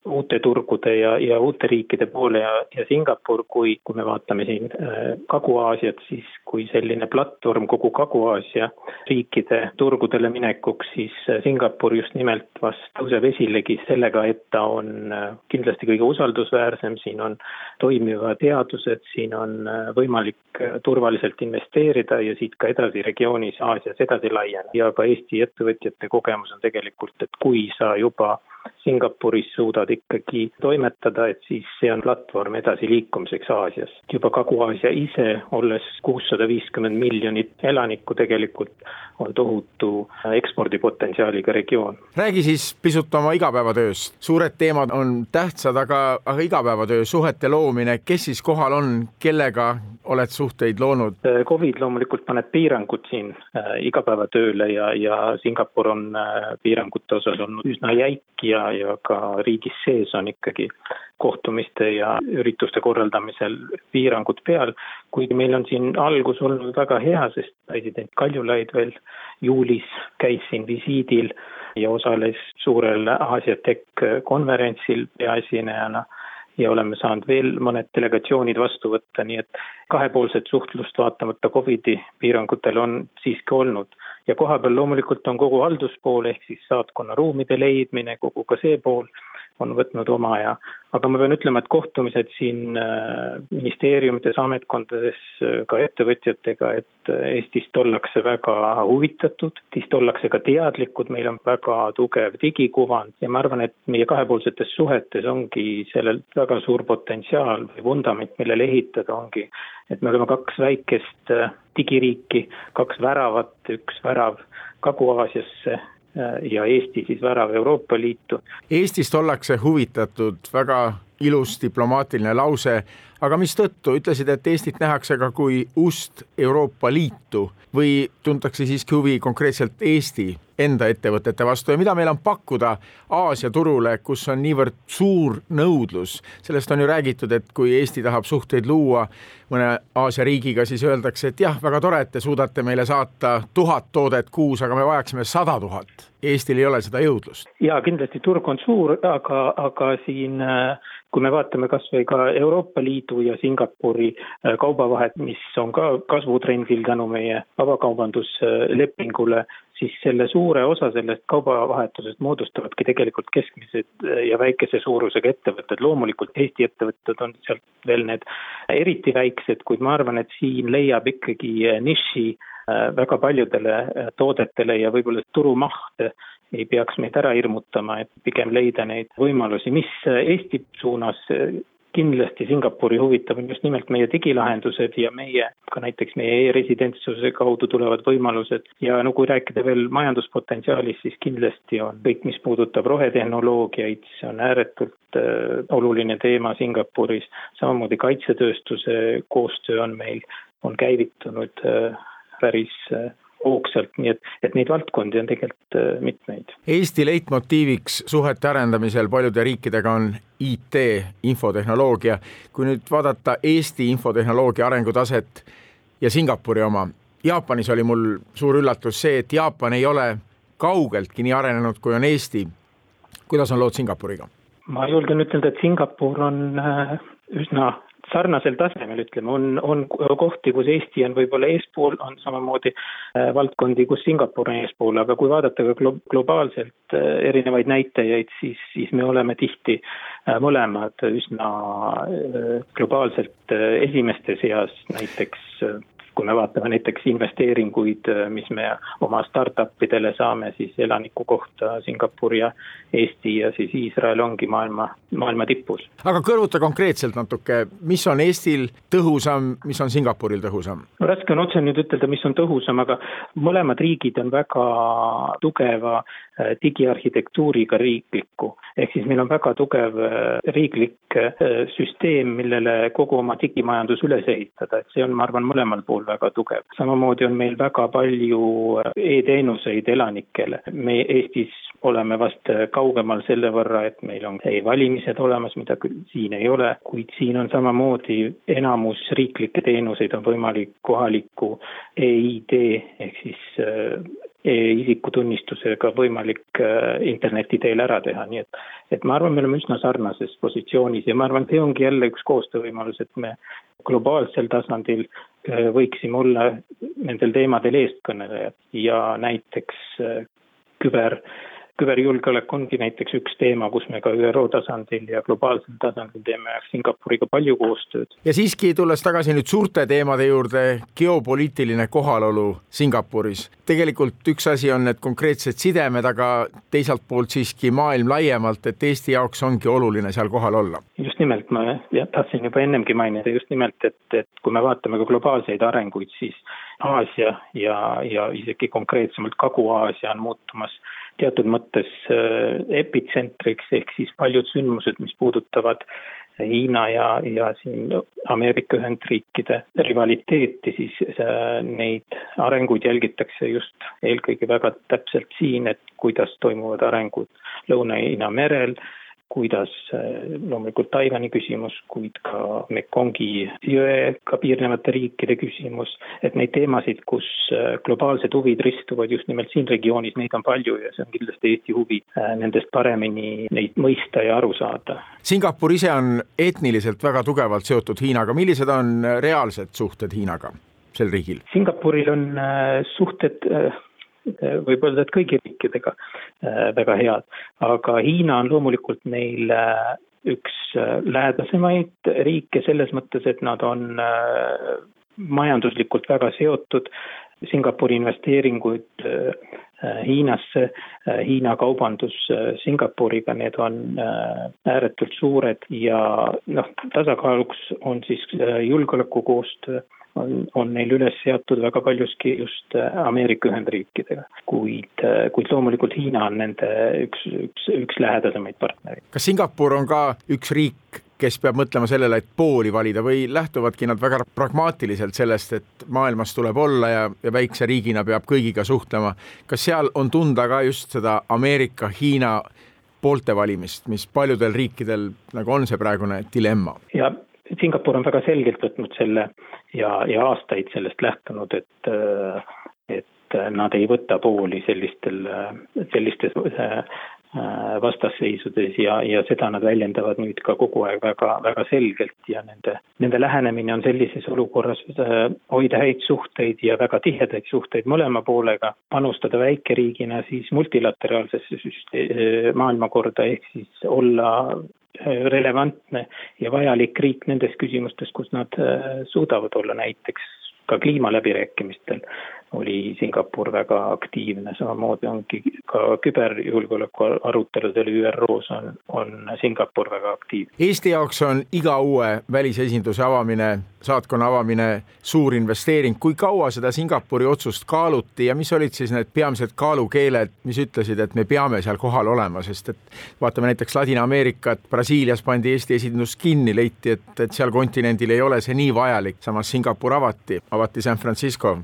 uute turgude ja, ja uute riikide poole ja, ja Singapur, kui, kui me vaatame siin äh, Kagu-Aasiat, siis kui selline platvorm kogu Kagu-Aasia riikide turgudele minekuks, siis äh, Singapur just nimelt vast tõuseb esilegi sellega, et ta on äh, kindlasti kõige usaldusväärsem, siin on toimivad teadused, siin on võimalik turvaliselt investeerida ja siit ka edasi regioonis Aasias edasi laieneda. Ja ka Eesti ettevõtjate kogemus on tegelikult, et kui sa juba Singapuris suudad ikkagi toimetada, et siis see on platvorm edasiliikumiseks Aasias. juba Kagu-Aasia ise, olles kuussada viiskümmend miljonit elanikku tegelikult, on tohutu ekspordipotentsiaaliga regioon. räägi siis pisut oma igapäevatööst, suured teemad on tähtsad, aga, aga igapäevatöö, suhete loomine, kes siis kohal on, kellega oled suhteid loonud? Covid loomulikult paneb piirangud siin äh, igapäevatööle ja, ja Singapur on äh, piirangute osas olnud üsna jäik ja, ja ka riigis sees on ikkagi kohtumiste ja ürituste korraldamisel piirangud peal, kuigi meil on siin algus olnud väga hea, sest president Kaljulaid veel juulis käis siin visiidil ja osales suurel Aasia Tech konverentsil peaesinejana ja oleme saanud veel mõned delegatsioonid vastu võtta, nii et kahepoolset suhtlust vaatamata Covidi piirangutel on siiski olnud. Ja kohapeal loomulikult on kogu halduspool ehk siis saatkonna ruumide leidmine, kogu ka see pool on võtnud oma ja aga ma pean ütlema, et kohtumised siin äh, ministeeriumides, ametkondades, äh, ka ettevõtjatega, et äh, Eestist ollakse väga huvitatud, Eestist ollakse ka teadlikud, meil on väga tugev digikuvand ja ma arvan, et meie kahepoolsetes suhetes ongi sellel väga suur potentsiaal või vundament, millele ehitada, ongi et me oleme kaks väikest digiriiki, kaks väravat, üks värav Kagu-Aasiasse ja Eesti siis värav Euroopa Liitu. Eestist ollakse huvitatud, väga ilus diplomaatiline lause, aga mistõttu ütlesid, et Eestit nähakse ka kui ust Euroopa Liitu või tuntakse siiski huvi konkreetselt Eesti enda ettevõtete vastu ja mida meil on pakkuda Aasia turule, kus on niivõrd suur nõudlus. sellest on ju räägitud, et kui Eesti tahab suhteid luua mõne Aasia riigiga, siis öeldakse, et jah, väga tore, et te suudate meile saata tuhat toodet kuus, aga me vajaksime sada tuhat. Eestil ei ole seda jõudlust. ja kindlasti turg on suur, aga, aga siin kui me vaatame kas või ka Euroopa Liidu ja Singapuri äh, kaubavahet, mis on ka kasvutrendil tänu meie vabakaubanduslepingule, siis selle suure osa sellest kaubavahetusest moodustavadki tegelikult keskmised äh, ja väikese suurusega ettevõtted. loomulikult Eesti ettevõtted on sealt veel need eriti väiksed, kuid ma arvan, et siin leiab ikkagi niši äh, väga paljudele toodetele ja võib-olla turumaht ei peaks meid ära hirmutama, et pigem leida neid võimalusi, mis Eesti suunas kindlasti Singapuri huvitab, on just nimelt meie digilahendused ja meie, ka näiteks meie e-residentsuse kaudu tulevad võimalused. Ja no kui rääkida veel majanduspotentsiaalist, siis kindlasti on kõik, mis puudutab rohetehnoloogiaid, see on ääretult äh, oluline teema Singapuris, samamoodi kaitsetööstuse koostöö on meil, on käivitunud äh, päris äh, hoogsalt, nii et, et neid valdkondi on tegelikult äh, mitmeid. Eesti leitmotiiviks suhete arendamisel paljude riikidega on IT, infotehnoloogia. kui nüüd vaadata Eesti infotehnoloogia arengutaset ja Singapuri oma, Jaapanis oli mul suur üllatus see, et Jaapan ei ole kaugeltki nii arenenud, kui on Eesti. kuidas on lood Singapuriga? ma julgen ütelda, et Singapur on äh, üsna sarnasel tasemel, ütleme, on, on kohti, kus Eesti on võib-olla eespool, on samamoodi äh, valdkondi, kus Singapur on eespool, aga kui vaadata ka glo-, globaalselt äh, erinevaid näitajaid, siis, siis me oleme tihti äh, mõlemad üsna globaalselt esimeste seas, näiteks kui me vaatame näiteks investeeringuid, mis me oma startup idele saame, siis elaniku kohta Singapur ja Eesti ja siis Iisrael ongi maailma, maailma tipus. aga kõrvuta konkreetselt natuke, mis on Eestil tõhusam, mis on Singapuril tõhusam? no raske on otse nüüd ütelda, mis on tõhusam, aga mõlemad riigid on väga tugeva äh, digiarhitektuuriga riiklikku, ehk siis meil on väga tugev äh, riiklik äh, süsteem, millele kogu oma digimajandus üles ehitada, et see on, ma arvan, mõlemal pool väga tugev. samamoodi on meil väga palju e-teenuseid elanikele. me Eestis oleme vast kaugemal selle võrra, et meil on e-valimised olemas, mida küll siin ei ole, kuid siin on samamoodi enamus riiklikke teenuseid on võimalik kohaliku e-ID ehk siis e-isikutunnistusega võimalik äh, interneti teel ära teha, nii et et ma arvan, me oleme üsna sarnases positsioonis ja ma arvan, see ongi jälle üks koostöövõimalus, et me globaalsel tasandil äh, võiksime olla nendel teemadel eestkõnelejad ja näiteks äh, küber küberjulgeolek ongi näiteks üks teema, kus me ka ÜRO tasandil ja globaalsel tasandil teeme Singapuriga palju koostööd. ja siiski, tulles tagasi nüüd suurte teemade juurde, geopoliitiline kohalolu Singapuris. tegelikult üks asi on need konkreetsed sidemed, aga teiselt poolt siiski maailm laiemalt, et Eesti jaoks ongi oluline seal kohal olla. just nimelt, ma jah, tahtsin juba ennemgi mainida just nimelt, et, et kui me vaatame ka globaalseid arenguid, siis Aasia ja, ja isegi konkreetsemalt Kagu-Aasia on muutumas teatud mõttes äh, epitsentriks, ehk siis paljud sündmused, mis puudutavad Hiina ja, ja siin Ameerika Ühendriikide rivaliteeti, siis äh, neid arenguid jälgitakse just eelkõige väga täpselt siin, et kuidas toimuvad arengud Lõuna-Hiina merel kuidas eh, loomulikult Taiwan'i küsimus, kuid ka Mekongi jõega piirnevate riikide küsimus, et neid teemasid, kus eh, globaalsed huvid ristuvad just nimelt siin regioonis, neid on palju ja see on kindlasti Eesti huvi eh, nendest paremini neid mõista ja aru saada. Singapur ise on etniliselt väga tugevalt seotud Hiinaga, millised on reaalsed suhted Hiinaga, sel riigil? Singapuril on suhted võib öelda, et kõigi riikidega äh, väga head, aga Hiina on loomulikult neil äh, üks äh, lähedasemaid riike selles mõttes, et nad on majanduslikult väga seotud, Singapuri investeeringuid Hiinasse, Hiina kaubandus Singapuriga, need on ääretult suured ja noh, tasakaaluks on siis julgeolekukoostöö on, on neil üles seatud väga paljuski just äh, Ameerika Ühendriikidega, kuid, äh, kuid loomulikult Hiina on nende üks, üks, üks lähedasemaid partnereid. kas Singapur on ka üks riik, kes peab mõtlema sellele, et pooli valida või lähtuvadki nad väga pragmaatiliselt sellest, et maailmas tuleb olla ja, ja väikse riigina peab kõigiga suhtlema. kas seal on tunda ka just seda Ameerika-Hiina poolte valimist, mis paljudel riikidel nagu on see praegune dilemma? ja Singapur on väga selgelt võtnud selle ja, ja aastaid sellest lähtunud, et, et nad ei võta pooli sellistel, sellistes vastasseisudes ja, ja seda nad väljendavad nüüd ka kogu aeg väga, väga selgelt ja nende, nende lähenemine on sellises olukorras hoida häid suhteid ja väga tihedaid suhteid mõlema poolega, panustada väikeriigina siis multilateraalsesse süste-, maailmakorda, ehk siis olla relevantne ja vajalik riik nendes küsimustes, kus nad äh, suudavad olla näiteks ka kliimaläbirääkimistel oli Singapur väga aktiivne, samamoodi ongi ka küberjulgeoleku aruteludel ÜRO-s on, on Singapur väga aktiivne. Eesti jaoks on iga uue välisesinduse avamine, saatkonna avamine suur investeering, kui kaua seda Singapuri otsust kaaluti ja mis olid siis need peamised kaalukeeled, mis ütlesid, et me peame seal kohal olema, sest et vaatame näiteks Ladina-Ameerikat, Brasiilias pandi Eesti esindus kinni, leiti, et, et seal kontinendil ei ole see nii vajalik, samas Singapur avati, avati San Francisco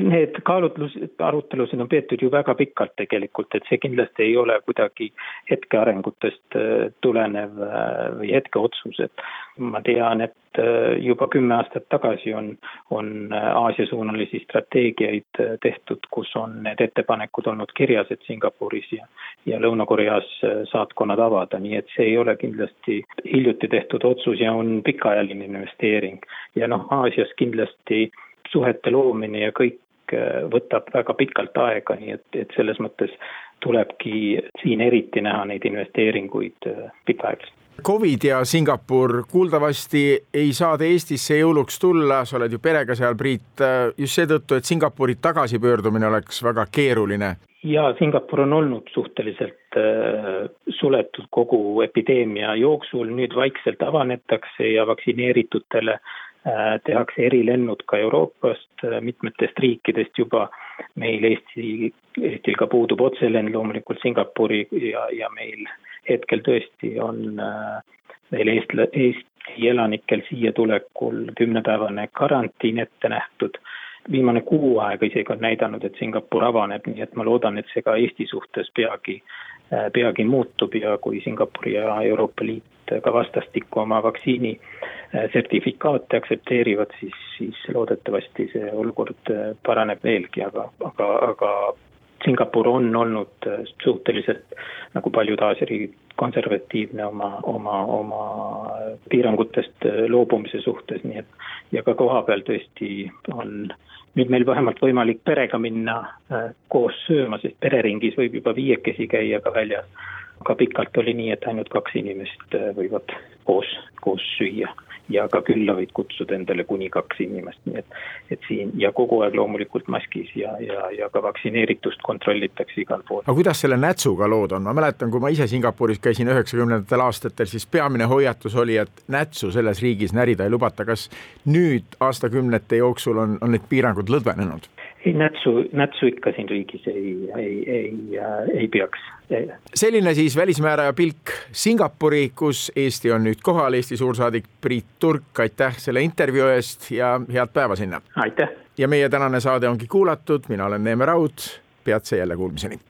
need kaalutlus, arutelusid on peetud ju väga pikalt tegelikult, et see kindlasti ei ole kuidagi hetkearengutest äh, tulenev äh, või hetkeotsus, et ma tean, et äh, juba kümme aastat tagasi on, on Aasia-suunalisi strateegiaid tehtud, kus on need ettepanekud olnud kirjas, et Singapuris ja ja Lõuna-Koreas saatkonnad avada, nii et see ei ole kindlasti hiljuti tehtud otsus ja on pikaajaline investeering. ja noh, Aasias kindlasti suhete loomine ja kõik äh, võtab väga pikalt aega, nii et, et selles mõttes tulebki siin eriti näha neid investeeringuid äh, pikaajaliselt. Covid ja Singapur, kuuldavasti ei saa te Eestisse jõuluks tulla, sa oled ju perega seal, Priit, äh, just seetõttu, et Singapuri tagasipöördumine oleks väga keeruline. ja Singapur on olnud suhteliselt suletud kogu epideemia jooksul, nüüd vaikselt avanetakse ja vaktsineeritutele tehakse erilennud ka Euroopast, äh, mitmetest riikidest juba. meil Eesti, Eestil ka puudub otselend loomulikult Singapuri ja, ja meil hetkel tõesti on äh, meil eestla-, Eesti elanikel siia tulekul kümnepäevane karantiin ette nähtud. viimane kuu aega isegi on näidanud, et Singapur avaneb, nii et ma loodan, et see ka Eesti suhtes peagi, peagi muutub ja kui Singapur ja Euroopa Liit ka vastastikku oma vaktsiini Äh, sertifikaate aktsepteerivad, siis, siis loodetavasti see olukord äh, paraneb veelgi, aga, aga, aga Singapur on olnud äh, suhteliselt, nagu paljud Aasia riigid, konservatiivne oma, oma, oma piirangutest loobumise suhtes, nii et ja ka koha peal tõesti on nüüd meil vähemalt võimalik perega minna äh, koos sööma, sest pereringis võib juba viiekesi käia ka väljas. aga pikalt oli nii, et ainult kaks inimest äh, võivad koos, koos süüa ja ka külla võid kutsuda endale kuni kaks inimest, nii et, et siin ja kogu aeg loomulikult maskis ja, ja, ja ka vaktsineeritust kontrollitakse igal pool. aga kuidas selle nätsuga lood on, ma mäletan, kui ma ise Singapuris käisin üheksakümnendatel aastatel, siis peamine hoiatus oli, et nätsu selles riigis närida ei lubata, kas nüüd aastakümnete jooksul on, on need piirangud lõdvenenud? Ei, nätsu, nätsu ikka siin riigis ei, ei, ei äh,, ei peaks. selline siis välismääraja pilk Singapuri, kus Eesti on nüüd kohal, Eesti suursaadik Priit Turk, aitäh selle intervjuu eest ja head päeva sinna! aitäh! ja meie tänane saade ongi kuulatud, mina olen Neeme Raud, peatse jälle kuulmiseni!